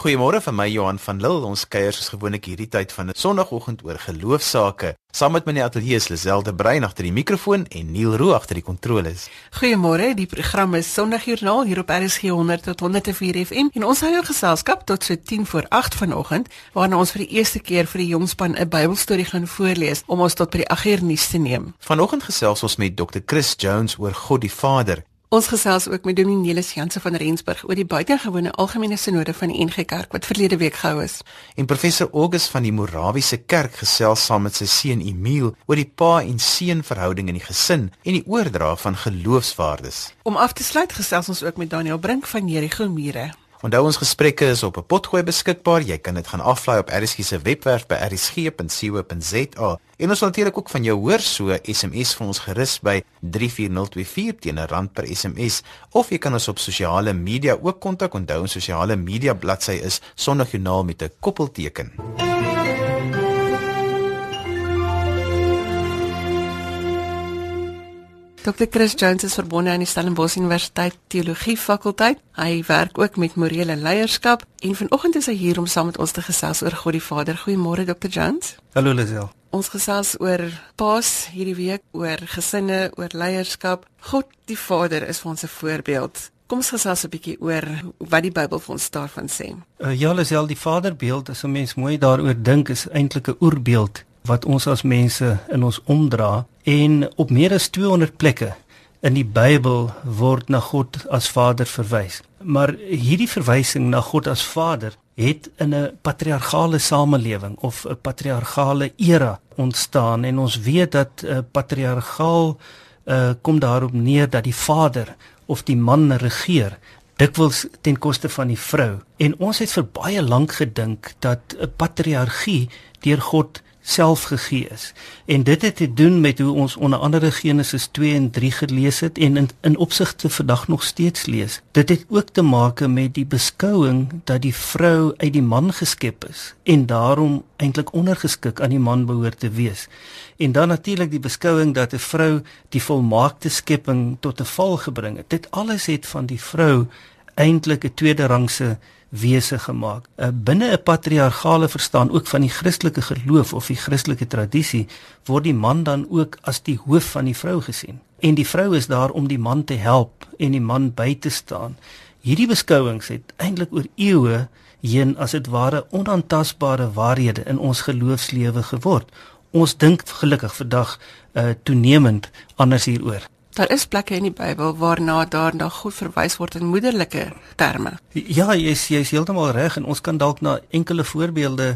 Goeiemôre van my Johan van Lille. Ons kuier soos gewoonlik hierdie tyd van 'n Sondagoggend oor geloofsaake. Saam met my in die ateljee is Liselde Brein agter die mikrofoon en Neil Roo agter die kontroles. Goeiemôre. Die program is Sondagjoernaal hier op RSG 100 tot 104 FM en ons hou jou geselskap tot so 10 voor 8 vanoggend waarna ons vir die eerste keer vir die jongspan 'n Bybelstorie gaan voorlees om ons tot by die 8 uur nuus te neem. Vanoggend gesels ons met Dr. Chris Jones oor God die Vader. Ons gesels ook met Dominee Nelis Jansen van Rensburg oor die buitengewone algemene sinode van die NG Kerk wat verlede week gehou is. En professor August van die Morawiese Kerk gesels saam met sy seun Emil oor die pa en seun verhouding in die gesin en die oordra van geloofswaardes. Om af te sluit gesels ons ook met Daniel Brink van Jericho Mure. Onthou ons gesprekke is op 'n potgooi beskikbaar. Jy kan dit gaan aflaai op RSG se webwerf by rsg.co.za. En ons wil natuurlik ook van jou hoor, so SMS vir ons gerus by 34024 teen 'n rand per SMS of jy kan ons op sosiale media ook kontak. Onthou ons sosiale media bladsy is Sondagjoernaal met 'n koppelteken. Dr. Chris Jones is verbonde aan die Stellenbosch Universiteit Teologie Fakulteit. Hy werk ook met morele leierskap en vanoggend is hy hier om saam met ons te gesels oor God die Vader. Goeiemôre Dr. Jones. Hallo Lisel. Ons gesels oor Paas hierdie week, oor gesinne, oor leierskap. God die Vader is vir ons 'n voorbeeld. Kom ons gesels 'n bietjie oor wat die Bybel vir ons daarvan sê. Uh, ja, Lisel, die Vaderbeeld, as 'n mens mooi daaroor dink, is eintlik 'n oerbeeld wat ons as mense in ons omdra en op meer as 200 plekke in die Bybel word na God as Vader verwys. Maar hierdie verwysing na God as Vader het in 'n patriargale samelewing of 'n patriargale era ontstaan en ons weet dat 'n uh, patriargaal uh, kom daarop neer dat die vader of die man regeer dikwels ten koste van die vrou. En ons het vir baie lank gedink dat 'n patriargie deur God self gegee is. En dit het te doen met hoe ons onder andere Genesis 2 en 3 gelees het en in, in opsigte vandag nog steeds lees. Dit het ook te maak met die beskouing dat die vrou uit die man geskep is en daarom eintlik ondergeskik aan die man behoort te wees. En dan natuurlik die beskouing dat 'n vrou die volmaakte skepping tot 'n val gebring het. Dit alles het van die vrou eintlik 'n tweede rangse wese gemaak. Uh, binne 'n patriargale verstaan ook van die Christelike geloof of die Christelike tradisie word die man dan ook as die hoof van die vrou gesien. En die vrou is daar om die man te help en die man by te staan. Hierdie beskouings het eintlik oor eeue heen as dit ware onaantastbare waarhede in ons geloofslewe geword. Ons dink gelukkig vandag uh, toenemend anders hieroor. Daar is plekke in die Bybel waarna daar na God verwys word in moederlike terme. Ja, jy is jy is heeltemal reg en ons kan dalk na enkele voorbeelde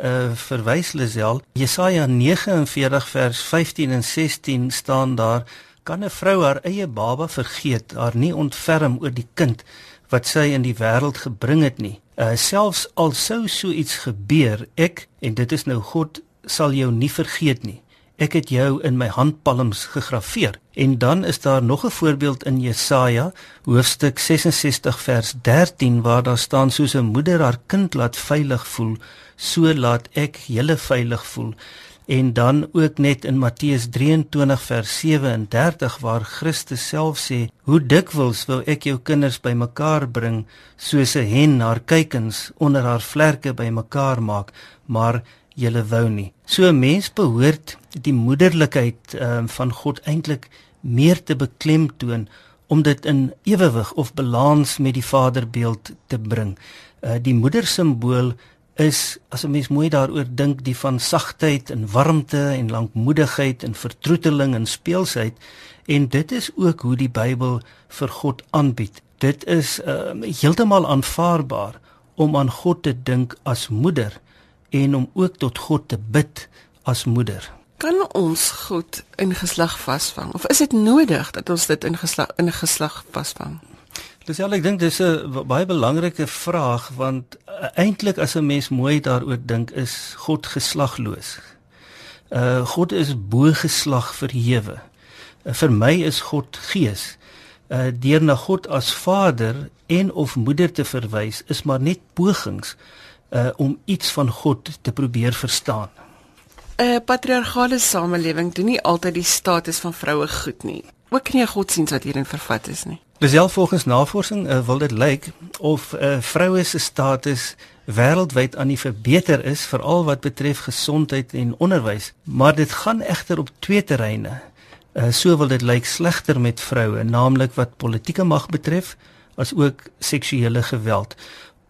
uh verwys Lisel. Jesaja 49 vers 15 en 16 staan daar: Kan 'n vrou haar eie baba vergeet, haar nie ontferm oor die kind wat sy in die wêreld gebring het nie? Uh selfs al sou so iets gebeur, ek en dit is nou God sal jou nie vergeet nie ek het jou in my handpalms gegraveer. En dan is daar nog 'n voorbeeld in Jesaja hoofstuk 66 vers 13 waar daar staan soos 'n moeder haar kind laat veilig voel, so laat ek julle veilig voel. En dan ook net in Matteus 23 vers 37 waar Christus self sê: "Hoe dikwels wil ek jou kinders bymekaar bring, soos 'n hen haar kuikens onder haar vlerke bymekaar maak, maar julle wou nie. So 'n mens behoort die moederlikheid um, van God eintlik meer te beklemtoon om dit in ewewig of balans met die vaderbeeld te bring. Uh, die moedersimbool is as 'n mens mooi daaroor dink die van sagtheid en warmte en lankmoedigheid en vertroeteling en speelsheid en dit is ook hoe die Bybel vir God aanbied. Dit is uh, heeltemal aanvaarbaar om aan God te dink as moeder en om ook tot God te bid as moeder. Kan ons God in geslag vasvang of is dit nodig dat ons dit in geslag in geslag vasvang? Dis ja, ek dink dis 'n baie belangrike vraag want uh, eintlik as 'n mens mooi daaroor dink is God geslagloos. Uh God is bo geslag verhewe. Uh, vir my is God gees. Uh deur na God as Vader en of moeder te verwys is maar net pogings uh, om iets van God te probeer verstaan. 'n uh, Patriargale samelewing doen nie altyd die status van vroue goed nie. Ook nie 'n godsdiens wat hierin vervat is nie. Beself volgens navorsing uh, wil dit lyk of 'n uh, vroue se status wêreldwyd aan die verbeter is veral wat betref gesondheid en onderwys, maar dit gaan egter op twee terreine. Uh, so wil dit lyk slegter met vroue, naamlik wat politieke mag betref as ook seksuele geweld.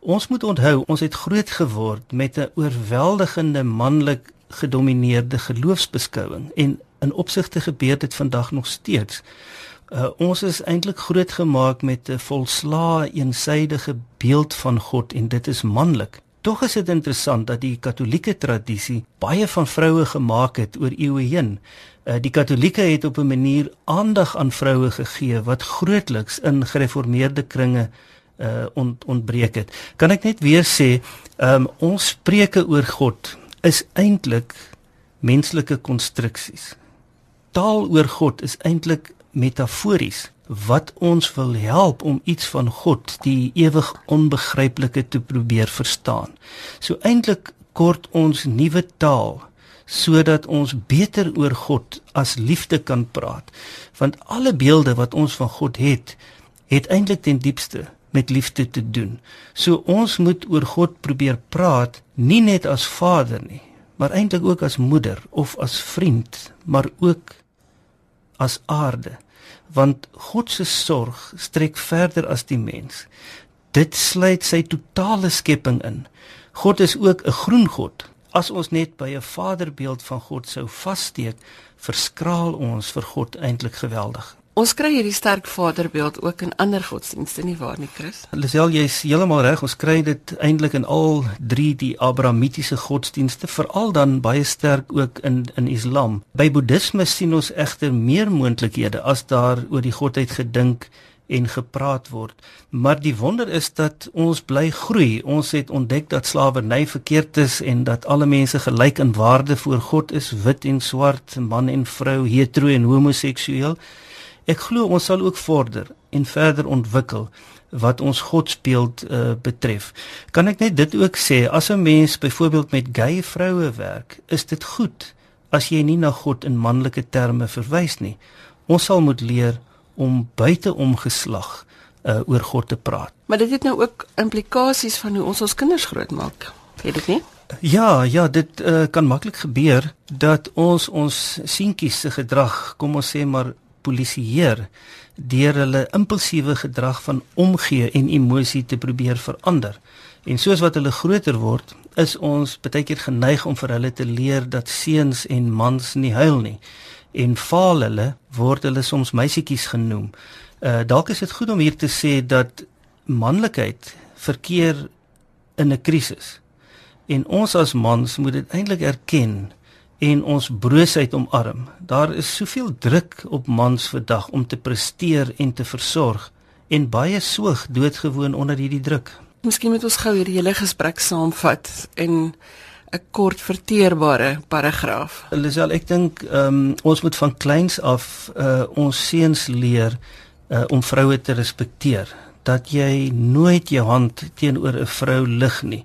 Ons moet onthou, ons het groot geword met 'n oorweldigende manlik gedomeineerde geloofsbeskouing en in opsigte gebeur dit vandag nog steeds. Uh, ons is eintlik grootgemaak met 'n volslaa eensydige beeld van God en dit is manlik. Tog is dit interessant dat die Katolieke tradisie baie van vroue gemaak het oor eeue heen. Uh, die Katolieke het op 'n manier aandag aan vroue gegee wat grootliks in gereformeerde kringe uh ont, ontbreek het. Kan ek net weer sê, um, ons spreuke oor God is eintlik menslike konstruksies. Taal oor God is eintlik metafories wat ons wil help om iets van God, die ewig onbegryplike te probeer verstaan. So eintlik kort ons nuwe taal sodat ons beter oor God as liefde kan praat. Want alle beelde wat ons van God het, het eintlik ten diepste met liefde te doen. So ons moet oor God probeer praat nie net as vader nie, maar eintlik ook as moeder of as vriend, maar ook as aarde. Want God se sorg strek verder as die mens. Dit sluit sy totale skepping in. God is ook 'n groen God. As ons net by 'n vaderbeeld van God sou vassteek, verskraal ons vir God eintlik geweldig. Ons kry hierdie sterk vaderbeeld ook in ander godsdienste nie waar nie, Chris? Lisel, jy's heeltemal reg. Ons kry dit eintlik in al drie die Abrahamitiese godsdienste, veral dan baie sterk ook in in Islam. By Boeddhisme sien ons egter meer moontlikhede as daar oor die godheid gedink en gepraat word. Maar die wonder is dat ons bly groei. Ons het ontdek dat slawerny verkeerd is en dat alle mense gelyk in waarde voor God is, wit en swart, man en vrou, hetero en homoseksueel. Ek glo ons sal ook vorder en verder ontwikkel wat ons godsbeeld uh, betref. Kan ek net dit ook sê as 'n mens byvoorbeeld met gay vroue werk, is dit goed as jy nie na God in manlike terme verwys nie. Ons sal moet leer om buite om geslag uh, oor God te praat. Maar dit het nou ook implikasies van hoe ons ons kinders grootmaak. Het dit nie? Ja, ja, dit uh, kan maklik gebeur dat ons ons seentjies se gedrag, kom ons sê maar polisieer deur hulle impulsiewe gedrag van omgee en emosie te probeer verander. En soos wat hulle groter word, is ons baie keer geneig om vir hulle te leer dat seuns en mans nie huil nie. En faal hulle word hulle soms meisietjies genoem. Uh dalk is dit goed om hier te sê dat manlikheid verkeer in 'n krisis. En ons as mans moet dit eintlik erken en ons broosheid omarm. Daar is soveel druk op mans vandag om te presteer en te versorg en baie soog doodgewoon onder hierdie druk. Miskien moet ons gou hierdie hele gesprek saamvat en 'n kort verteerbare paragraaf. Lisel, ek dink um, ons moet van kleins af uh, ons seuns leer uh, om vroue te respekteer. Dat jy nooit jou hand teenoor 'n vrou lig nie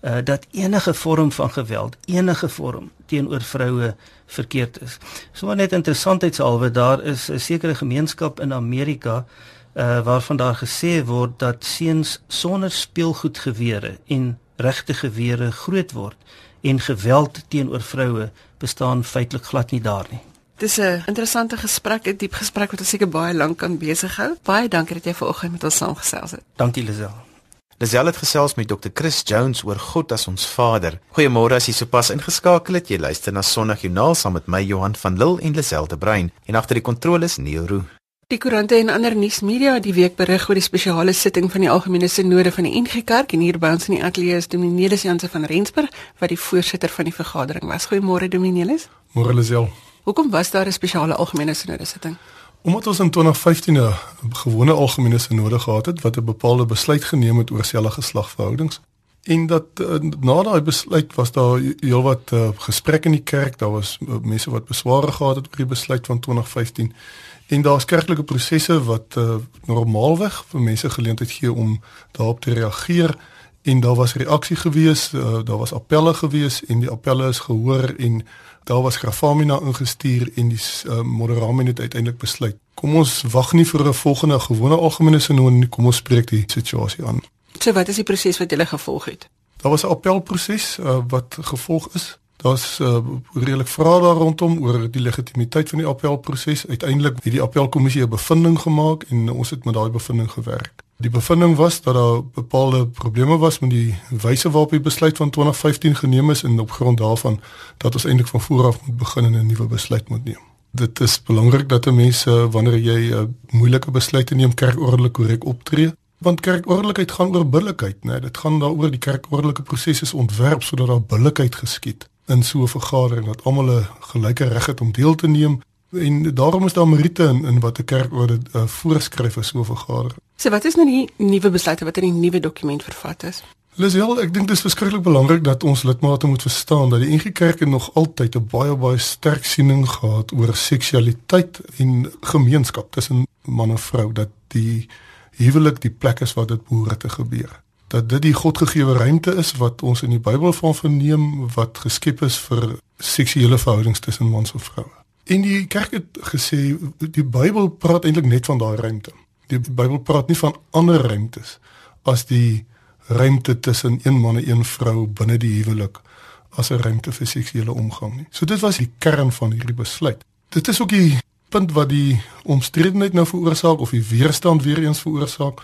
uh, dat enige vorm van geweld, enige vorm teenoor vroue verkeerd is. So net interessantheidshalwe, daar is 'n sekere gemeenskap in Amerika uh, waarvan daar gesê word dat seuns sonder speelgoedgewere en regte gewere groot word en geweld teenoor vroue bestaan feitelik glad nie daar nie. Dis 'n interessante gesprek, 'n diep gesprek wat ons seker baie lank kan besig hou. Baie dankie dat jy vanoggend met ons saamgesels het. Dankie Lisel. Lisel het gesels met Dr. Chris Jones oor God as ons Vader. Goeiemôre as jy sopas ingeskakel het. Jy luister na Sondag Joernaal saam met my Johan van Lille en Lisel de Bruin en agter die kontroles Neil Roo. Die koerante en ander nuusmedia het die week berig oor die spesiale sitting van die algemene sinode van die NG Kerk en hier by ons in die ateljee is Dominelis Janse van Rensburg wat die voorsitter van die vergadering was. Goeiemôre Dominelis. Môre Lisel. Hoekom was daar 'n spesiale algemene sinode sitting? Omdat ons in 2015 'n gewone algemene sinode gehad het wat 'n bepaalde besluit geneem het oor selle geslagverhoudings en dat uh, na daai besluit was daar heelwat uh, gesprekke in die kerk, daar was uh, mense wat besware gehad het oor die besluit van 2015 en daar's kerklike prosesse wat uh, normaalweg vir mense geleentheid gee om daarop te reageer en daar was reaksie gewees, uh, daar was appelle gewees en die appelle is gehoor en daar was Grafamina ingestuur en die uh, moderamen het uiteindelik besluit. Kom ons wag nie vir 'n volgende gewone algemene sinode nie, kom ons spreek die situasie aan. So wat is die proses wat julle gevolg het? Daar was 'n appelproses uh, wat gevolg is. Daar's uh, redelik vrae daar rondom oor die legitimiteit van die appelproses. Uiteindelik het die appelkommissie 'n bevinding gemaak en ons het met daai bevinding gewerk. Die bevinding was dat daar bepaalde probleme was met die wyse waarop die besluit van 2015 geneem is en op grond daarvan dat ons eintlik van voor af moet begin en 'n nuwe besluit moet neem. Dit is belangrik dat mense wanneer jy 'n uh, moeilike besluit neem kerkordelik korrek optree want kerkordelikheid gaan oor billikheid, né? Nee, dit gaan daaroor die kerkordelike proses is ontwerp sodat daar billikheid geskied in so 'n vergadering dat almal 'n gelyke reg het om deel te neem en daarom is daar meriete in, in wat 'n kerk oor dit uh, voorskryf vir so 'n vergadering. So wat is nou die nuwe besluite wat in die nuwe dokument vervat is? Lisel, ek dink dit is verskriklik belangrik dat ons lidmate moet verstaan dat die NG Kerk nog altyd 'n baie baie sterk siening gehad oor seksualiteit en gemeenskap tussen man en vrou dat die huwelik die plek is waar dit behoort te gebeur dat dit die godgegewe ruimte is wat ons in die Bybel van verneem wat geskep is vir seksuele verhoudings tussen mans en vroue. En die kerk het gesê die Bybel praat eintlik net van daai ruimte. Die Bybel praat nie van ander ruimtes as die ruimte tussen een man en een vrou binne die huwelik as 'n ruimte vir seksuele omgang nie. So dit was die kern van hierdie besluit. Dit is ook die punt wat die omstredenheid nou veroorsaak of die weerstand weer eens veroorsaak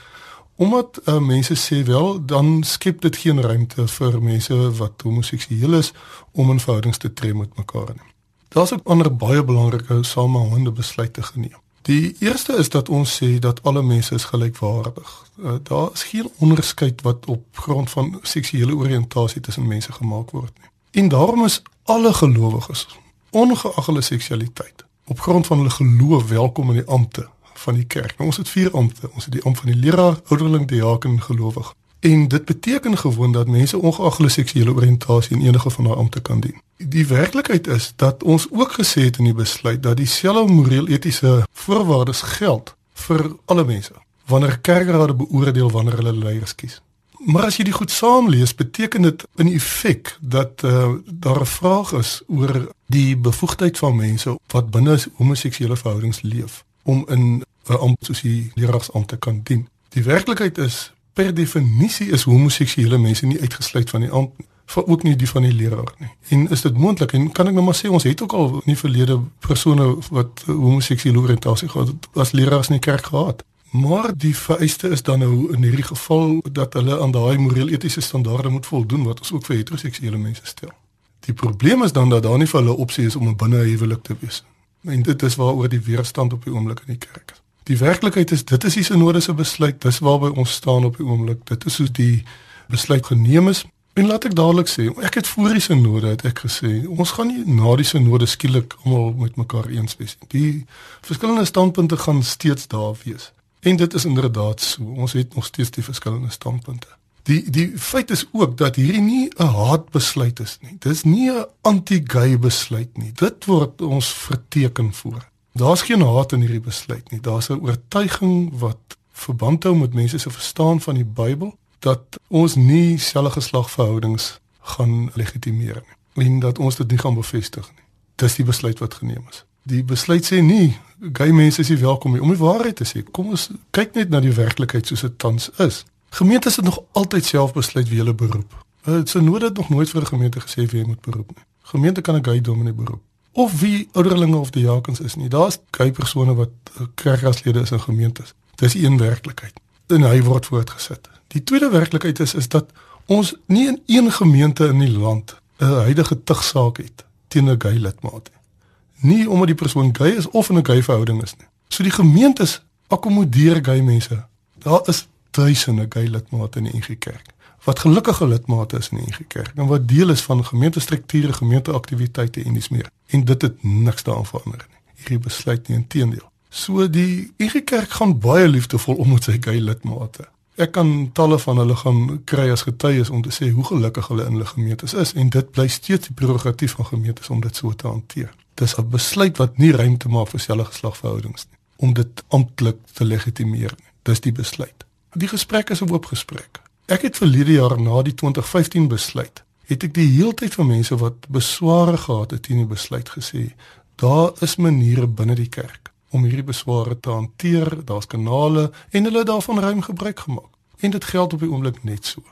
Omdat uh, mense sê wel dan skep dit geen ruimte vir mense wat homoseksueel is om in verhoudings te tree met mekaar nie. Daar's ook ander baie belangrike samehangende besluite geneem. Die eerste is dat ons sê dat alle mense is gelykwaardig. Uh, daar is geen onderskeid wat op grond van seksuele oriëntasie tussen mense gemaak word nie. En daarom is alle gelowiges, ongeag hulle seksualiteit, op grond van hulle geloof welkom in die ampte van die kerk. Nou, ons het vier ampte. Ons het die ampt van die leraar, ouderling, diaken, gelowig. En dit beteken gewoon dat mense ongeag hulle seksuele oriëntasie in enige van daai ampte kan dien. Die werklikheid is dat ons ook gesê het in die besluit dat dieselfde moreel-etiese voorwaardes geld vir alle mense wanneer kerkrade beoordeel wanneer hulle leiers kies. Maar as jy dit goed saamlees, beteken dit in effek dat uh, daar 'n vraag is oor die bevoegdheid van mense wat binne homoseksuele verhoudings leef om in 'n ampt soos die leraarsampt te kan dien. Die werklikheid is per definisie is homoseksuele mense nie uitgesluit van die ampt vir ook nie die van die leraar nie. En is dit moontlik en kan ek nou maar sê ons het ook al in die verlede persone wat homoseksuele oriëntasie gehad het as leraars in die kerk gehad. Maar die vereiste is dan nou in hierdie geval dat hulle aan daai moreel-etiese standaarde moet voldoen wat ons ook vir heteroseksuele mense stel. Die probleem is dan dat daar nie vir hulle opsie is om 'n binnehuwelik te wees. En dit is waaroor die weerstand op die oomblik in die kerk is. Die werklikheid is dit is die sinode se besluit, dis waarby ons staan op die oomblik. Dit is hoe die besluit geneem is. En laat ek dadelik sê, ek het voor die sinode het ek gesê, ons gaan nie na die sinode skielik almal met mekaar eens wees nie. Die verskillende standpunte gaan steeds daar wees. En dit is inderdaad so. Ons het nog steeds die verskillende standpunte. Die die feit is ook dat hierdie nie 'n haatbesluit is nie. Dis nie 'n anti-gay besluit nie. Dit word ons verteken voor. Daar's geen haat in hierdie besluit nie. Daar's 'n oortuiging wat verband hou met mense se verstaan van die Bybel dat ons nie selfde geslagverhoudings gaan legitimeer nie en dat ons dit nie gaan bevestig nie. Dis die besluit wat geneem is. Die besluit sê nie gay mense is nie welkom nie. Om die waarheid te sê, kom ons kyk net na die werklikheid soos dit tans is. Gemeentes het nog altyd self besluit wie hulle beroep. Dit sou nooit het nog nooit vir 'n gemeente gesê wie jy moet beroep nie. Gemeente kan 'n gay dominee beroep of wie ouderlinge of diakens is nie. Daar's gay persone wat kerkraadslede is in gemeentes. Dis een werklikheid. En hy word voortgesit. Die tweede werklikheid is is dat ons nie in een gemeente in die land 'n huidige tugsaak het teen 'n gay lidmaat nie. Nie omdat die persoon gay is of in 'n gay verhouding is nie. So die gemeentes akkommodeer gay mense. Daar is duisende gay lidmate in die NG Kerk wat gelukkige lidmate is in die NG Kerk en wat deel is van gemeentestrukture, gemeenteaktiwiteite en dis meer. En dit het niks daaraan verander nie. Hierdie besluit nie inteendeel. So die NG Kerk gaan baie liefdevol om met sy gay lidmate. Ek kan talle van hulle gaan kry as getuies om te sê hoe gelukkig hulle in hulle gemeentes is en dit bly steeds die prerogatief van gemeentes om dit so te hanteer. Dis 'n besluit wat nie ruimte maak vir selfe geslagverhoudings nie om dit amptelik te legitimeer nie. Dis die besluit. Die gesprek is 'n oop gesprek. Ek het verlede jaar na die 2015 besluit, het ek die heeltyd van mense wat besware gehad het teen die besluit gesê, daar is maniere binne die kerk om hierdie besware te hanteer, daar's kanale en hulle het daarvan ruim gebruik gemaak. En dit geld op die oomblik net so.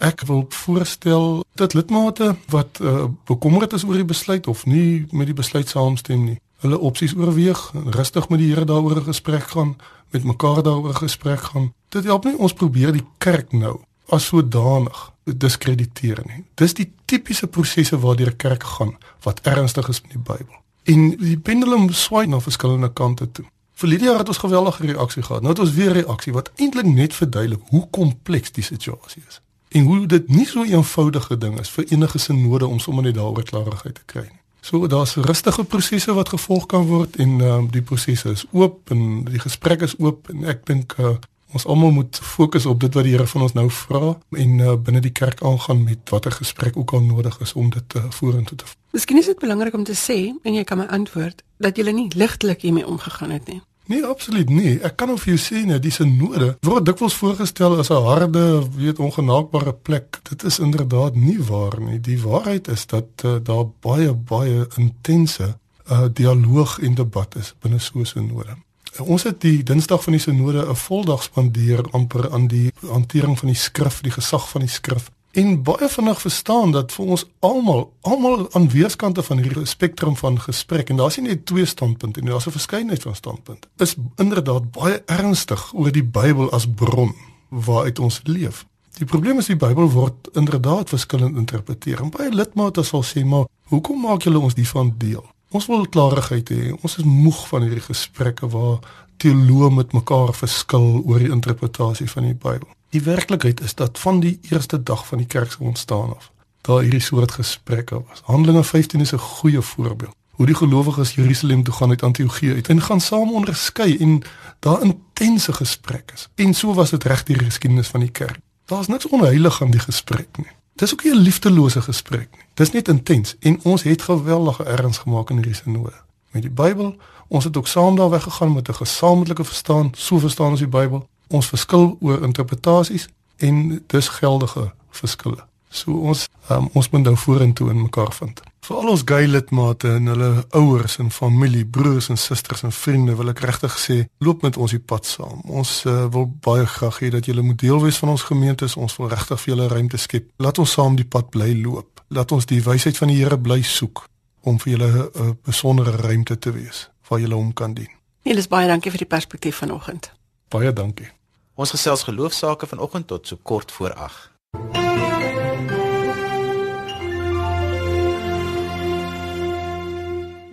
Ek wil voorstel dat lidmate wat uh, bekommerd is oor die besluit of nie met die besluit saamstem nie, hulle opsies oorweeg, rustig met die Here daaroor 'n gesprek gaan, met mekaar daaroor gesprek gaan. Dit help nie ons probeer die kerk nou as sodanig diskrediteer nie. Dis die tipiese prosesse waardeur 'n kerk gaan wat ernstig is met die Bybel. En die pendulum swaai na verskillende kante toe. Vir Lydia het ons geweldige reaksie gehad. Nou het ons weer reaksie wat eintlik net verduidelik hoe kompleks die situasie is. En hoe dit nie so 'n eenvoudige ding is vir enige sinode om sommer net daaroor klarigheid te kry nie. So daar's rustige prosesse wat gevolg kan word en um, die prosesse is oop en die gesprek is oop en ek dink uh, ons almal moet fokus op dit wat die Here van ons nou vra en uh, binne die kerk aangaan met watter gesprek ook al nodig is om dit uh, vorentoe te Miskien is dit belangrik om te sê en jy kan my antwoord dat jy nie ligtelik hiermee omgegaan het nie. Nee, absoluut nie. Ek kan of jy sê net dis 'n noorde word dikwels voorgestel as 'n harde, weet ongenaakbare plek. Dit is inderdaad nie waar nie. Die waarheid is dat uh, daar baie baie intense uh, dialoog en debat is binne so 'n sinode. Ons het die Dinsdag van die sinode 'n voldag spandeer amper aan die hantering van die skrif, die gesag van die skrif. En baie vinnig verstaan dat vir ons almal, almal aan weerskante van hierdie spektrum van gesprek en daar's nie net twee standpunte nie, daar's 'n verskeidenheid van standpunte. Is inderdaad baie ernstig oor die Bybel as bron waaruit ons leef. Die probleem is die Bybel word inderdaad verskillend interpreteer. En baie lidmate sal sê, "Maar hoekom maak julle ons die van deel?" Ons wil klarigheid hê. Ons is moeg van hierdie gesprekke waar teoloë met mekaar verskil oor die interpretasie van die Bybel. Die werklikheid is dat van die eerste dag van die kerk se ontstaan af, daar hierdie soort gesprekke was. Handelinge 15 is 'n goeie voorbeeld. Hoe die gelowiges Jerusalem toe gaan uit Antiochië uit en gaan saam onderskei en daar intense gesprekke is. En so was dit reg deur die geskiedenis van die kerk. Daar's niks onheilig aan die gesprek nie. Dis ook nie 'n liefdelose gesprek nie. Dis net intens en ons het geweldige erns gemaak in hierdie sinode. Met die Bybel, ons het ook saam daar weggegaan met 'n gesamentlike verstaan, so verstaan ons die Bybel. Ons verskil oor interpretasies en dis geldige verskille. So ons um, ons moet nou vorentoe in mekaar vind. Vir al ons gay lidmate en hulle ouers en familie, broers en susters en vriende wil ek regtig sê, loop met ons die pad saam. Ons uh, wil baie graag hê dat julle moet deel wees van ons gemeente. Ons wil regtig vir julle ruimte skep. Laat ons saam die pad bly loop. Laat ons die wysheid van die Here bly soek om vir julle 'n uh, besondere ruimte te wees waar julle hom kan dien. Niels baie dankie vir die perspektief vanoggend. Baie dankie. Ons gesels geloofsaake vanoggend tot so kort voor 8.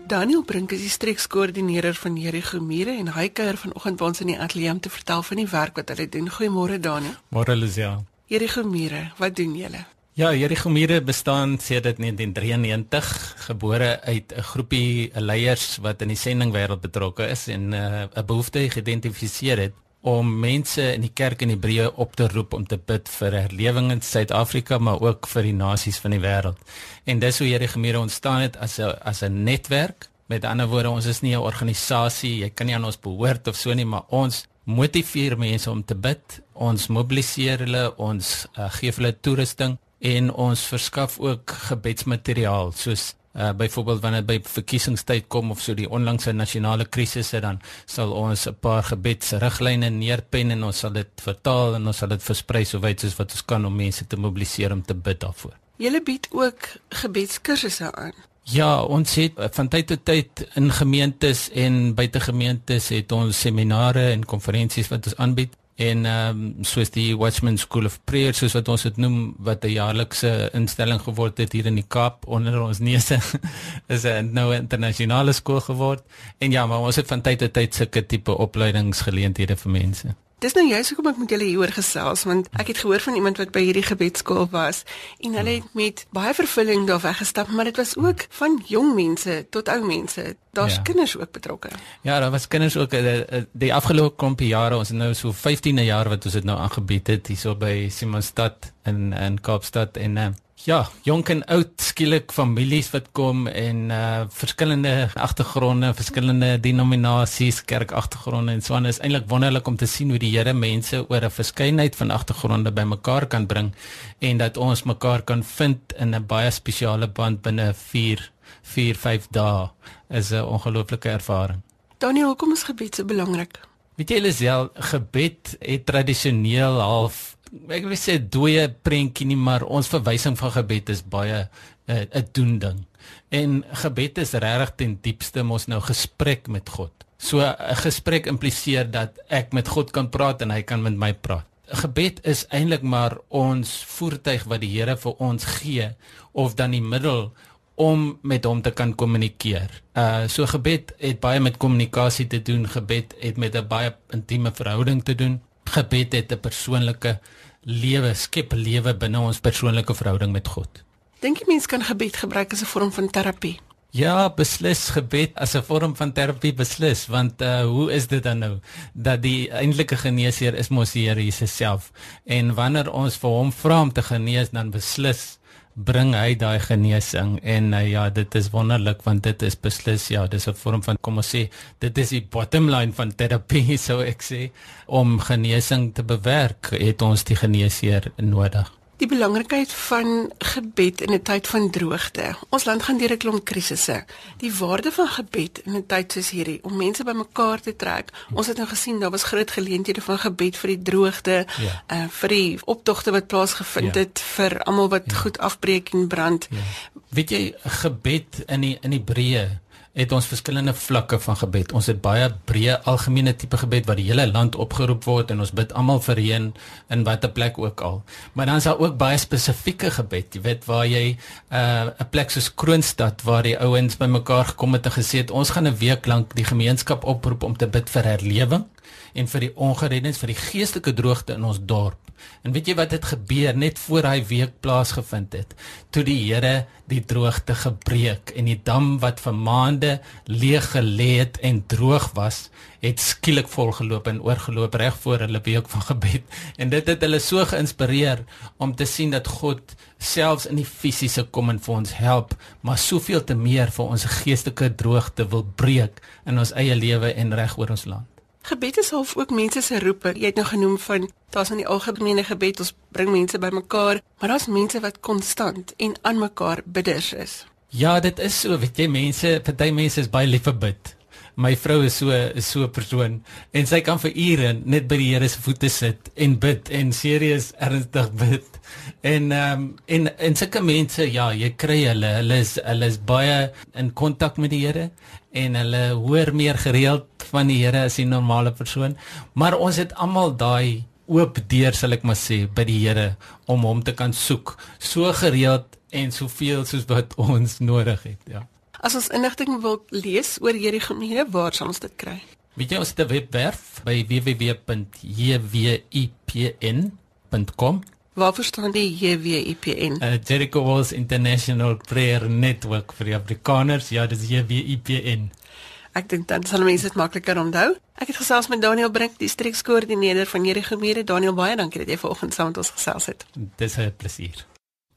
Daniel Brink is die streekskoördineerder van Jericho Mure en hy kuier vanoggend by ons in die ateljee om te vertel van die werk wat hulle doen. Goeiemôre Daniel. Môre Lucia. Jericho Mure, wat doen julle? Ja, Jericho Mure bestaan sedert 1993, gebore uit 'n groepie leiers wat in die sendingwêreld betrokke is en uh, 'n behoefte geïdentifiseer het om mense in die kerk in Hebreë op te roep om te bid vir herlewing in Suid-Afrika maar ook vir die nasies van die wêreld. En dis hoe hierdie gemeente ontstaan het as 'n as 'n netwerk. Met ander woorde, ons is nie 'n organisasie, jy kan nie aan ons behoort of so nie, maar ons motiveer mense om te bid. Ons mobiliseer hulle, ons uh, gee hulle toerusting en ons verskaf ook gebedsmateriaal soos Uh byvoorbeeld wanneer by verkiesingstyd kom of so die onlangse nasionale krisisse dan sal ons 'n paar gebedsriglyne neerpen en ons sal dit vertaal en ons sal dit versprei so wyd soos wat ons kan om mense te mobiliseer om te bid daarvoor. Julle bied ook gebedskursusse aan. Ja, ons het uh, van tyd tot tyd in gemeentes en buite gemeentes het ons seminare en konferensies wat ons aanbied en ehm um, soos die Watchman School of Prayer soos wat ons dit noem wat 'n jaarlikse instelling geword het hier in die Kaap onder ons neuse is 'n nou internasionale skool geword. En ja maar ons het van tyd tot tyd sulke tipe opleidingsgeleenthede vir mense Dis nou juist hoekom ek met julle hieroor gesels want ek het gehoor van iemand wat by hierdie gebedsskool was en hulle het met baie vervulling daar weggestap maar dit was ook van jong mense tot ou mense. Daar's ja. kinders ook betrokke. Ja, daar was kinders ook die, eh, eh, die afgelope klompie jare ons het nou so 15 jaar wat ons dit nou aangebied het hierso by Simonstad in in Kaapstad en uh, Ja, jonk en oud skielik families wat kom en uh verskillende agtergronde, verskillende denominasies, kerkagtergronde en so aan is eintlik wonderlik om te sien hoe die Here mense oor 'n verskeidenheid van agtergronde bymekaar kan bring en dat ons mekaar kan vind in 'n baie spesiale band binne 4 4 5 dae is 'n ongelooflike ervaring. Daniel, hoekom is gebed so belangrik? Weet jy Lisel, gebed het tradisioneel half ek wil sê dooie prentjie nie, maar ons verwysing van gebed is baie eh, 'n uh, doen ding. En gebed is regtig ten diepste mos nou gesprek met God. So 'n gesprek impliseer dat ek met God kan praat en hy kan met my praat. Gebed is eintlik maar ons voertuig wat die Here vir ons gee of dan die middel om met hom te kan kommunikeer. Uh so gebed het baie met kommunikasie te doen. Gebed het met 'n baie intieme verhouding te doen. Gebed het 'n persoonlike lewe, skep lewe binne ons persoonlike verhouding met God. Dink jy mens kan gebed gebruik as 'n vorm van terapie? Ja, beslis gebed as 'n vorm van terapie beslis, want uh hoe is dit dan nou dat die eintlike geneesheer is mos die Here Jesus self. En wanneer ons vir hom vra om te genees, dan beslis bring hy daai genesing en uh, ja dit is wonderlik want dit is beslis ja dis 'n vorm van kom ons sê dit is die bottom line van terapie so ek sê om genesing te bewerk het ons die geneesheer nodig Die belangrikheid van gebed in 'n tyd van droogte. Ons land gaan deur 'n klomp krisisse. Die waarde van gebed in 'n tyd soos hierdie om mense bymekaar te trek. Ons het nou gesien daar was groot geleenthede van gebed vir die droogte, ja. uh vir die optogte wat plaasgevind ja. het vir almal wat ja. goed afbreek en brand. Ja. Weet jy gebed in die in Hebreë het ons verskillende vlakke van gebed. Ons het baie breë algemene tipe gebed wat die hele land opgeroep word en ons bid almal vir reën in watter plek ook al. Maar dan is daar ook baie spesifieke gebed, jy weet waar jy uh, 'n plek soos Kroonstad waar die ouens bymekaar gekom het en gesê het ons gaan 'n week lank die gemeenskap oproep om te bid vir herlewing en vir die ongereddes vir die geestelike droogte in ons dorp. En weet jy wat het gebeur net voor hy week plaasgevind het? Toe die Here die droogte gebreek en die dam wat vir maande leeg gelê het en droog was, het skielik volgeloop en oorgeloop reg voor hulle week van gebed. En dit het hulle so geïnspireer om te sien dat God selfs in die fisiese kom en vir ons help, maar soveel te meer vir ons geestelike droogte wil breek in ons eie lewe en reg oor ons land. Gebed is half ook mense se roepe. Jy het nou genoem van daar's aan die algemene gebed ons bring mense bymekaar, maar daar's mense wat konstant en aan mekaar bidders is. Ja, dit is so, weet jy, mense, party mense is baie lief vir bid. My vrou is so is so 'n persoon en sy kan vir ure net by die Here se voete sit en bid en serieus ernstig bid. En ehm um, en en sulke mense, ja, jy kry hulle, hulle is hulle is baie in kontak met die Here en hulle hoor meer gereeld van die Here as 'n normale persoon. Maar ons het almal daai oop deur, sal ek maar sê, by die Here om hom te kan soek, so gereeld en soveel soos wat ons nodig het, ja. As ons inligting wil lees oor hierdie gemeente, waar sal ons dit kry? Weet jy ons het 'n webwerf by www.jwipn.com Waar verstaan die JWIPN? Uh, Jericho Walls International Prayer Network vir die Afrikaners. Ja, dis JWIPN. Ek dink dan sal mense dit makliker onthou. Ek het gesels met Daniel Brink, die streekskoördineerder van Jericho Gemeente. Daniel, baie dankie dat jy vanoggend saam met ons gesels het. Dis 'n plesier.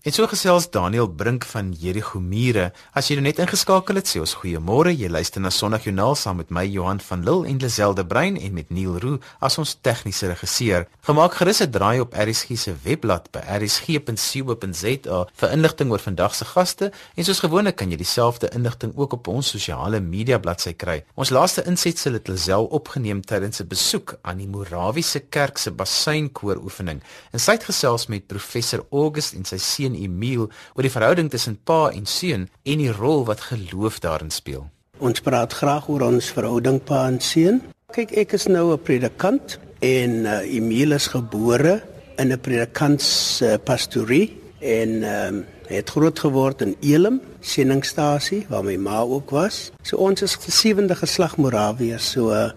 En so gesels Daniel Brink van Jericho Mure. As jy nou net ingeskakel het, sê ons goeiemôre. Jy luister na Sondagjoernaal saam met my Johan van Lille en Lazelde Brein en met Neil Roo as ons tegniese regisseur. Gemaak gerus 'n draai op RSG se webblad by rsg.co.za vir inligting oor vandag se gaste en soos gewoonlik kan jy dieselfde inligting ook op ons sosiale media bladsy kry. Ons laaste insetsel het Lazel opgeneem tydens 'n besoek aan die Morawiese Kerk se basynkoor oefening. En sy het gesels met professor August en sy seun seun Emil oor die verhouding tussen pa en seun en die rol wat geloof daarin speel. Ons praat graag oor ons verhouding pa en seun. Kyk, ek is nou 'n predikant en uh, Emil is gebore in 'n predikants uh, pastorie en um, het groot geword in Elim sendingstasie waar my ma ook was. So ons is die sewende geslag Morawiërs. So uh,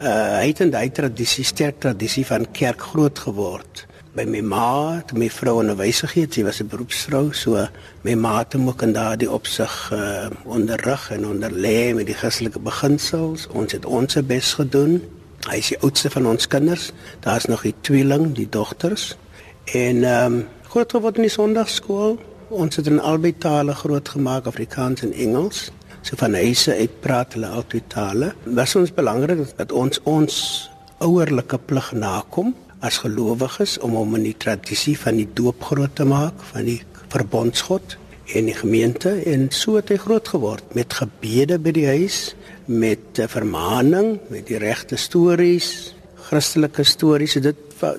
uh, hy het 'n tradisie, sterk tradisie van kerk groot geword by my ma, toe my vrou in 'n wysigheid, sy was 'n beroepsvrou, so my ma het hom ook in daardie opsig uh, onderrig en onderlê met die Christelike beginsels. Ons het ons bes gedoen. Hy is die oudste van ons kinders. Daar's nog 'n tweeling, die dogters. En ehm um, groot geword in die Sondagskool. Ons het in albei tale groot gemaak, Afrikaans en Engels. So van huise uit praat hulle albei tale. Was ons belangrik dat ons ons ouerlike plig nakom as gelowiges om hom in die tradisie van die doop groot te maak van die verbondsgod en die gemeente en so het hy groot geword met gebede by die huis met vermaaning met die regte stories Christelike stories. Dit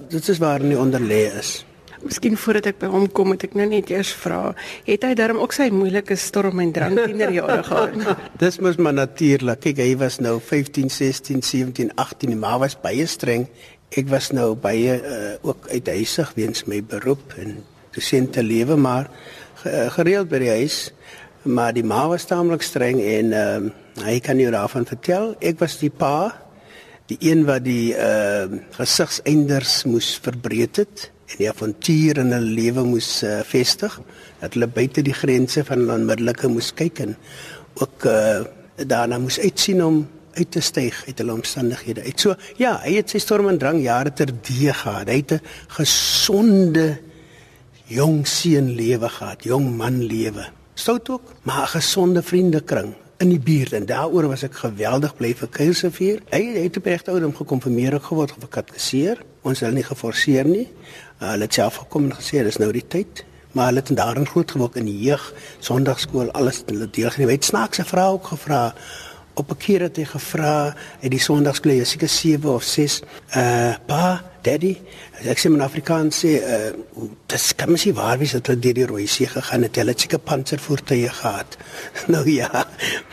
dit is waar hy onder lê is. Miskien voordat ek by hom kom, moet ek nou net eers vra, het hy darm ook sy moeilike storm en drang tienerjare gehad? Dis mos maar natuurlik. Kyk, hy was nou 15, 16, 17, 18, die ma was baie streng. Ek was nou baie uh, ook uithuisig weens my beroep en dosente lewe, maar gereeld by die huis. Maar die ma was taamlik streng en ehm uh, hy kan jou daarvan vertel. Ek was die pa, die een wat die ehm uh, gesigseinders moes verbreek het en die avontuur in hulle lewe moes uh, vestig dat hulle buite die grense van hulle onmiddellike moes kyk en ook uh, daarna moes uitsien om uit te styg uit hulle omstandighede. Uit so ja, hy het sy storm en drang jare ter die gehad. Hy het 'n gesonde jong seun lewe gehad, jong man lewe. Stout ook, maar 'n gesonde vriendekring in die buurt en daaroor was ek geweldig bly vir Keilsevier. Hy het op regte ouderdom gekonfirmeer geword, gekatekiseer. Ons het nie geforseer nie. Uh, hulle het self gekom en gesê dis nou die tyd. Maar hulle het daarin groot geword in die jeug, Sondagskool, alles hulle deel geneem. Hy het snaakse vrae ook gevra. Op 'n keer het hy gevra uit die Sondagskool, seker 7 of 6, uh pa, daddy, ek sê in Afrikaans sê uh dis kan mens nie waar wees dat hulle deur die rooi see gegaan het. Hulle het seker panservoertuie gehad. nou ja,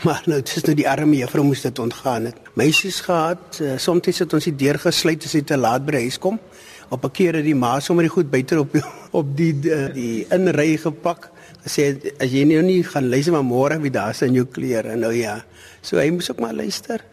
maar nou dis nou die arme juffrou moes dit ontgaan het. Meisies gehad, uh, soms het ons die deur gesluit as hy te laat by huis kom op 'n keer het die ma sommer die goed buite op op die die, die inry gepak gesê as jy nou nie gaan luister maar môre wie daar is in jou klere. Nou ja. So hy moes ook maar luister.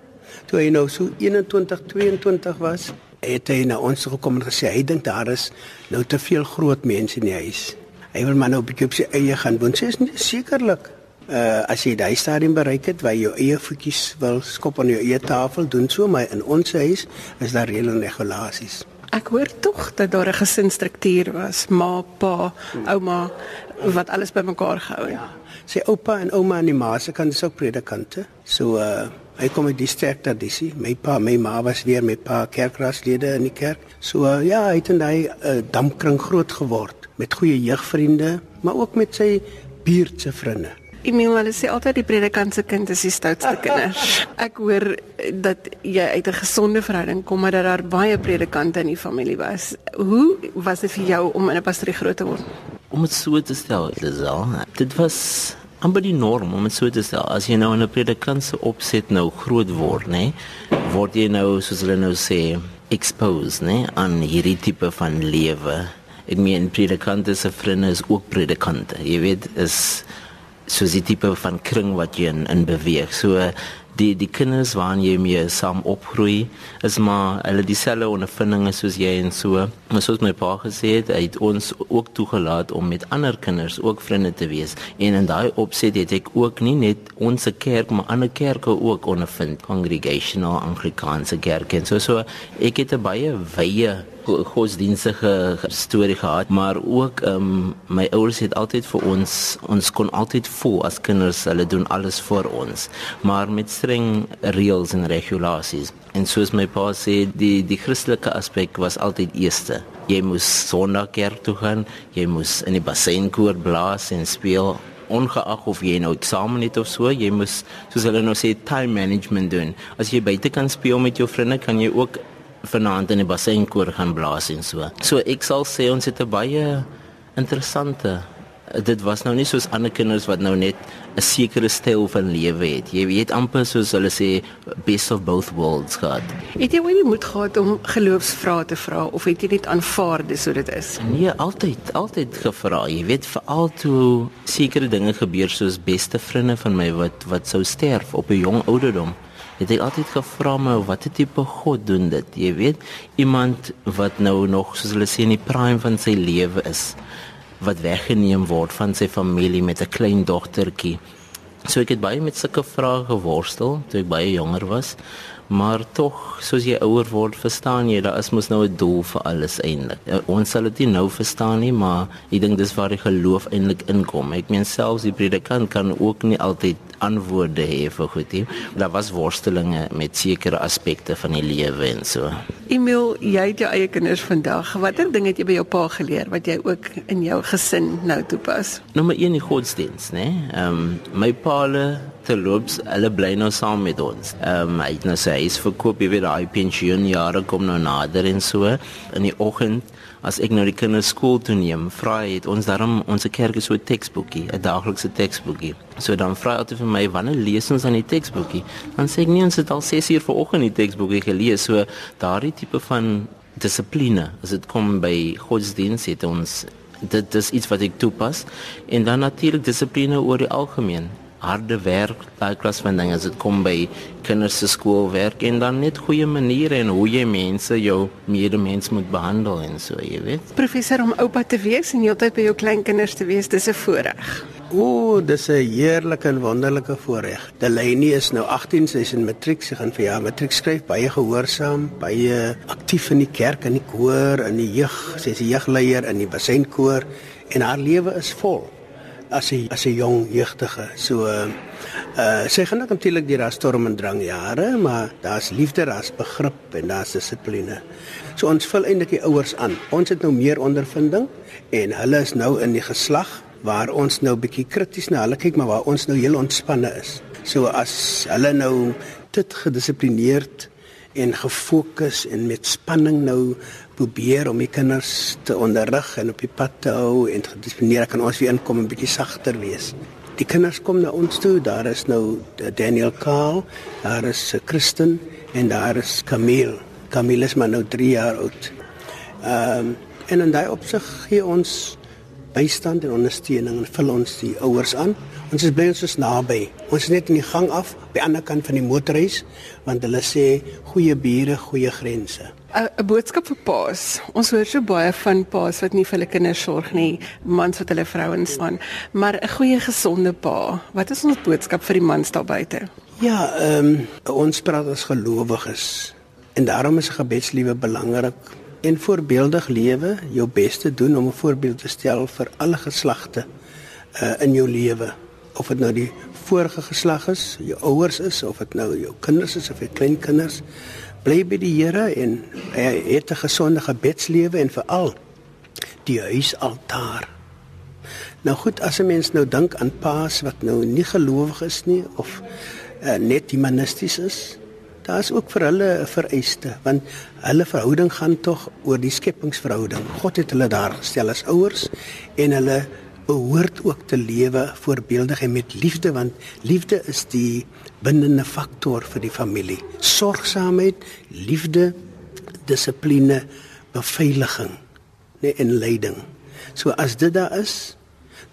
Toe hy nou so 21 22 was het hy na ons gekom en gesê hy dink daar is nou te veel groot mense in die huis. Hy wil maar nou 'n bietjie op sy eie gaan woon. Sê is nie sekerlik uh as jy daai stadium bereik het waar jou eie voetjies wil skop aan jou eie tafel doen so maar in ons huis is daar reëls en regulasies Ek hoor tog dat daar 'n gesinsstruktuur was, ma, pa, ouma wat alles bymekaar gehou het. Ja. Sy oupa en ouma en die ma se kant is ook predikante. So uh hy kom uit die sterk tradisie. My pa, my ma was weer met pa kerkraadslede in die kerk. So uh, ja, hy het in daai uh, dampkring groot geword met goeie jeugvriende, maar ook met sy buurtse vriende. Emil, hulle sê altyd die predikant se kind is die stoutste kinders. Ek hoor dat jy uit 'n gesonde verhouding kom maar dat daar baie predikante in die familie was. Hoe was dit vir jou om in 'n pastorie groot te word? Om dit so te stel, Lisel, dit was amper die norm om dit so te stel. As jy nou in 'n predikant se opset nou groot word, nê, word jy nou soos hulle nou sê exposed, nê, aan hierdie tipe van lewe. Ek meen predikante se vriende is ook predikante. Jy weet, is soos die tipe van kring wat jy in, in beweeg. So die die kinders waarna jy mee saam opgroei is maar hulle dieselfde ondervindinge soos jy en so. Maar soos my pa gesê het, hy het ons ook toegelaat om met ander kinders ook vriende te wees. En in daai opset het ek ook nie net ons kerk maar ander kerke ook ondervind, congregational Anglikaanse kerke en so so ek het 'n baie wye godsdienstige storie gehad, maar ook ehm um, my ouers het altyd vir ons ons kon altyd voel as kinders hulle doen alles vir ons, maar met streng reëls en regulasies. En soos my pa sê, die die Christelike aspek was altyd eerste. Jy moes Sondag kerk toe gaan, jy moes in die basseinkoor blaas en speel ongeag of jy nou saam net of so, jy moet soos hulle nou sê time management doen. As jy buite kan speel met jou vriende, kan jy ook vanaand in die basseinkoor gaan blaas en so. So ek sal sê ons het 'n baie interessante dit was nou nie soos ander kinders wat nou net 'n sekere styl van lewe het. Jy weet amper soos hulle sê best of both worlds gehad. Het jy ooit moet gehad om geloofsvrae te vra of het jy net aanvaar dis so dit is? Nee, altyd, altyd gevra. Jy weet veral toe sekere dinge gebeur soos beste vriende van my wat wat sou sterf op 'n jong ouderdom het ek altyd gevra my watter tipe God doen dit? Jy weet, iemand wat nou nog soos hulle sê in die prime van sy lewe is wat weggeneem word van sy familie met 'n klein dogtertjie. So ek het baie met sulke vrae geworstel toe ek baie jonger was. Maar tog, soos jy ouer word, verstaan jy daar is mos nou 'n doel vir alles eintlik. Ja, ons sal dit nie nou verstaan nie, maar ek dink dis waar die geloof eintlik inkom. Ek meen selfs die predikant kan ook nie altyd antwoorde hê vir goed nie. Daar was worstelinge met sekere aspekte van die lewe en so. Emil, jy het jou eie kinders vandag. Watter ding het jy by jou pa geleer wat jy ook in jou gesin nou toepas? Nommer 1 die godsdiens, né? Ehm um, my paale terloops, hulle bly nou saam met ons. Ehm um, hy het nou sy huis verkoop, jy weet daai pensioenjare kom nou nader en so in die oggend as ek nou die kinders skool toe neem, vra hy het ons daarom ons kerk is so 'n teksboekie, 'n daaglikse teksboekie. So dan vra hy altyd vir my wanneer lees ons aan die teksboekie? Dan sê ek nie ons het al 6 uur vanoggend die teksboekie gelees. So daardie tipe van dissipline as dit kom by godsdienst het ons dit is iets wat ek toepas en dan natuurlik dissipline oor die algemeen harde werk by klas van dinge as dit kom by kinders se skoolwerk en dan net goeie maniere en hoe jy mense jou medemens moet behandel en so jy weet professor om oupa te wees en heeltyd by jou kleinkinders te wees dis 'n voorreg O, dis 'n heerlike en wonderlike voorreg. Delaney is nou 18, sy is in matriek, sy gaan vir jaar matriek skryf, baie gehoorsaam, baie aktief in die kerk en die koor en die jeug. Sy is 'n jeugleier in die basynkoor en haar lewe is vol as 'n as 'n jong jeugdige. So uh, uh sy gaan natuurlik deur haar storm en drang jare, maar daar's liefde, daar's begrip en daar's dissipline. So ons vul eintlik die ouers aan. Ons het nou meer ondervinding en hulle is nou in die geslag waar ons nou bietjie krities na hulle kyk maar waar ons nou heel ontspanne is. So as hulle nou dit gedissiplineerd en gefokus en met spanning nou probeer om die kinders te onderrig en op die pad te hou en gedissiplineer kan ons weer inkom en bietjie sagter wees. Die kinders kom na ons toe. Daar is nou Daniel Kaal, daar is Kristen en daar is Camille. Camille is maar nou 3 jaar oud. Ehm um, en in daai opsig gee ons bystand en ondersteuning en vul ons die ouers aan. Ons is bly ons is naby. Ons is net in die gang af by ander kant van die motorhuis want hulle sê goeie bure, goeie grense. 'n boodskap vir paas. Ons hoor so baie van paas wat nie vir hulle kinders sorg nie, mans wat hulle vrouens staan, maar 'n goeie gesonde pa. Wat is ons boodskap vir die mans daar buite? Ja, ehm um, ons praat as gelowiges en daarom is gebedsliewe belangrik en voorbeeldig lewe, jou bes te doen om 'n voorbeeld te stel vir alle geslagte uh, in jou lewe. Of dit nou die vorige geslag is, jou ouers is of dit nou jou kinders is of jou kleinkinders, bly by die Here en hy het 'n gesonde gebedslewe en veral die huisaltaar. Nou goed, as 'n mens nou dink aan paas wat nou nie gelowig is nie of uh, net humanisties is, daar's ook vir hulle 'n vereiste want hulle verhouding gaan tog oor die skepingsverhouding. God het hulle daar gestel as ouers en hulle behoort ook te lewe voorbeeldig en met liefde want liefde is die bindende faktor vir die familie. Sorgsaamheid, liefde, dissipline, beveiliging, nee en leiding. So as dit daar is,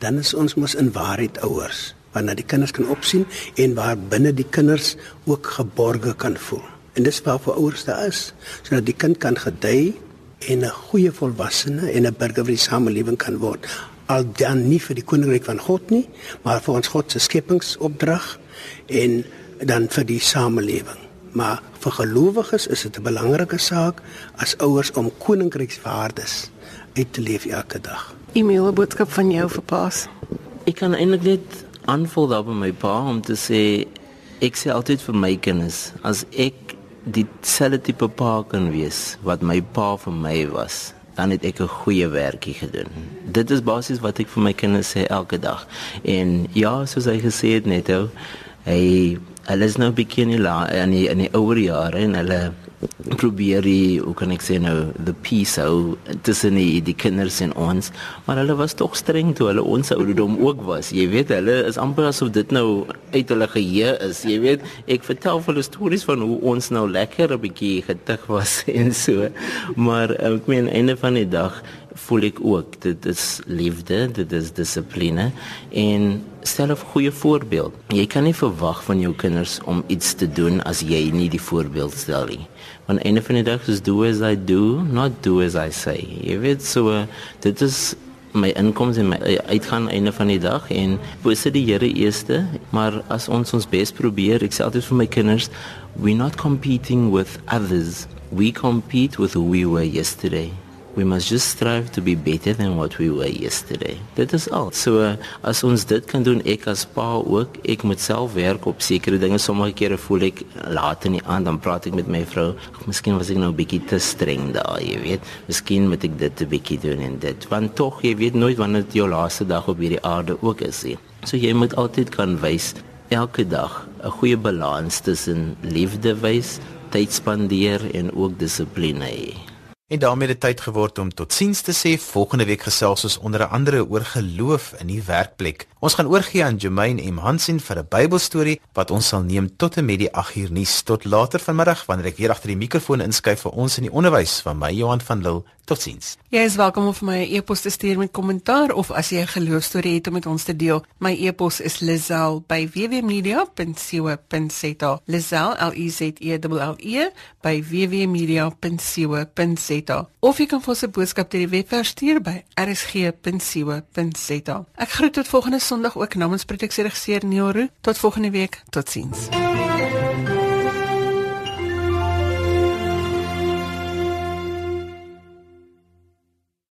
dan is ons mos in waarheid ouers waarna die kinders kan opsien en waar binne die kinders ook geborge kan voel. En dis waar vir ouers daar is, sodat die kind kan gedei en 'n goeie volwassene en 'n burger van die samelewing kan word. Al dan nie vir die koninkryk van God nie, maar vir ons God se skepingsopdrag en dan vir die samelewing. Maar vir gelowiges is dit 'n belangrike saak as ouers om koninkrykswaardes uit te leef elke dag. E-mail boodskap van jou vir Paas. Ek kan eintlik net aanvul daar by my pa om te sê ek sê altyd vir my kinders as ek dieselfde tipe pa kan wees wat my pa vir my was dan het ek 'n goeie werkie gedoen. Dit is basies wat ek vir my kinders sê elke dag. En ja, soos hy gesê het net ou, hy hulle is nou bietjie in die in die, in die ouer jare en hulle probeer die hoe kan ek sê nou the peace ou tussen die, die kinders en ons. Maar hulle was tog streng toe hulle ons ouderdom ook was. Jy weet hulle is amper asof dit nou uit hulle geheue is. Jy weet ek vertel vir hulle stories van hoe ons nou lekker 'n bietjie getig was en so. Maar ek meen einde van die dag voel ek ook dit is liefde dit is dissipline en stel 'n goeie voorbeeld. Jy kan nie verwag van jou kinders om iets te doen as jy nie die voorbeeld stel nie. Want einde van die dag is do as i do not do as i say. Jy weet so dit is my inkomste en my uitgaan einde van die dag en bose die Here eerste maar as ons ons bes probeer ek sê altyd vir my kinders we not competing with others. We compete with who we were yesterday We must just strive to be better than what we were yesterday. Dit is al. So uh, as ons dit kan doen, ek as pa ook, ek moet self werk op sekere dinge. Sommige kere voel ek laat in die aand dan praat ek met my vrou, miskien was ek nou 'n bietjie te streng daar, jy weet. Miskien moet ek dit 'n bietjie doen en dit. Want tog, jy weet nooit wanneer dit jou laaste dag op hierdie aarde ook is nie. So jy moet altyd kan wys elke dag 'n goeie balans tussen liefde wys, tyd spandeer en ook dissipline hê. En daarmee het dit tyd geword om totsiens te sê. Volgende week gesels ons onder andere oor geloof in die werkplek. Ons gaan oorgie aan Jermaine M Hansen vir 'n Bybelstorie wat ons sal neem tot en met die 8 uur nuus tot later vanmiddag wanneer ek weer agter die mikrofoon inskuif vir ons in die onderwys van my Johan van Lille. Totsiens. Jy is welkom om vir my 'n e e-pos te stuur met kommentaar of as jy 'n geloofstorie het om met ons te deel. My e-pos is lizel@wwmedia.co.za. Lizel L I Z E L L E by wwmedia.co.za. Of jy kan vir ons 'n boodskap deur die webwerf stuur by rsg.co.za. Ek groet tot volgende Sondag ook namens produksie regisseur Neil Roo. Tot volgende week. Totsiens.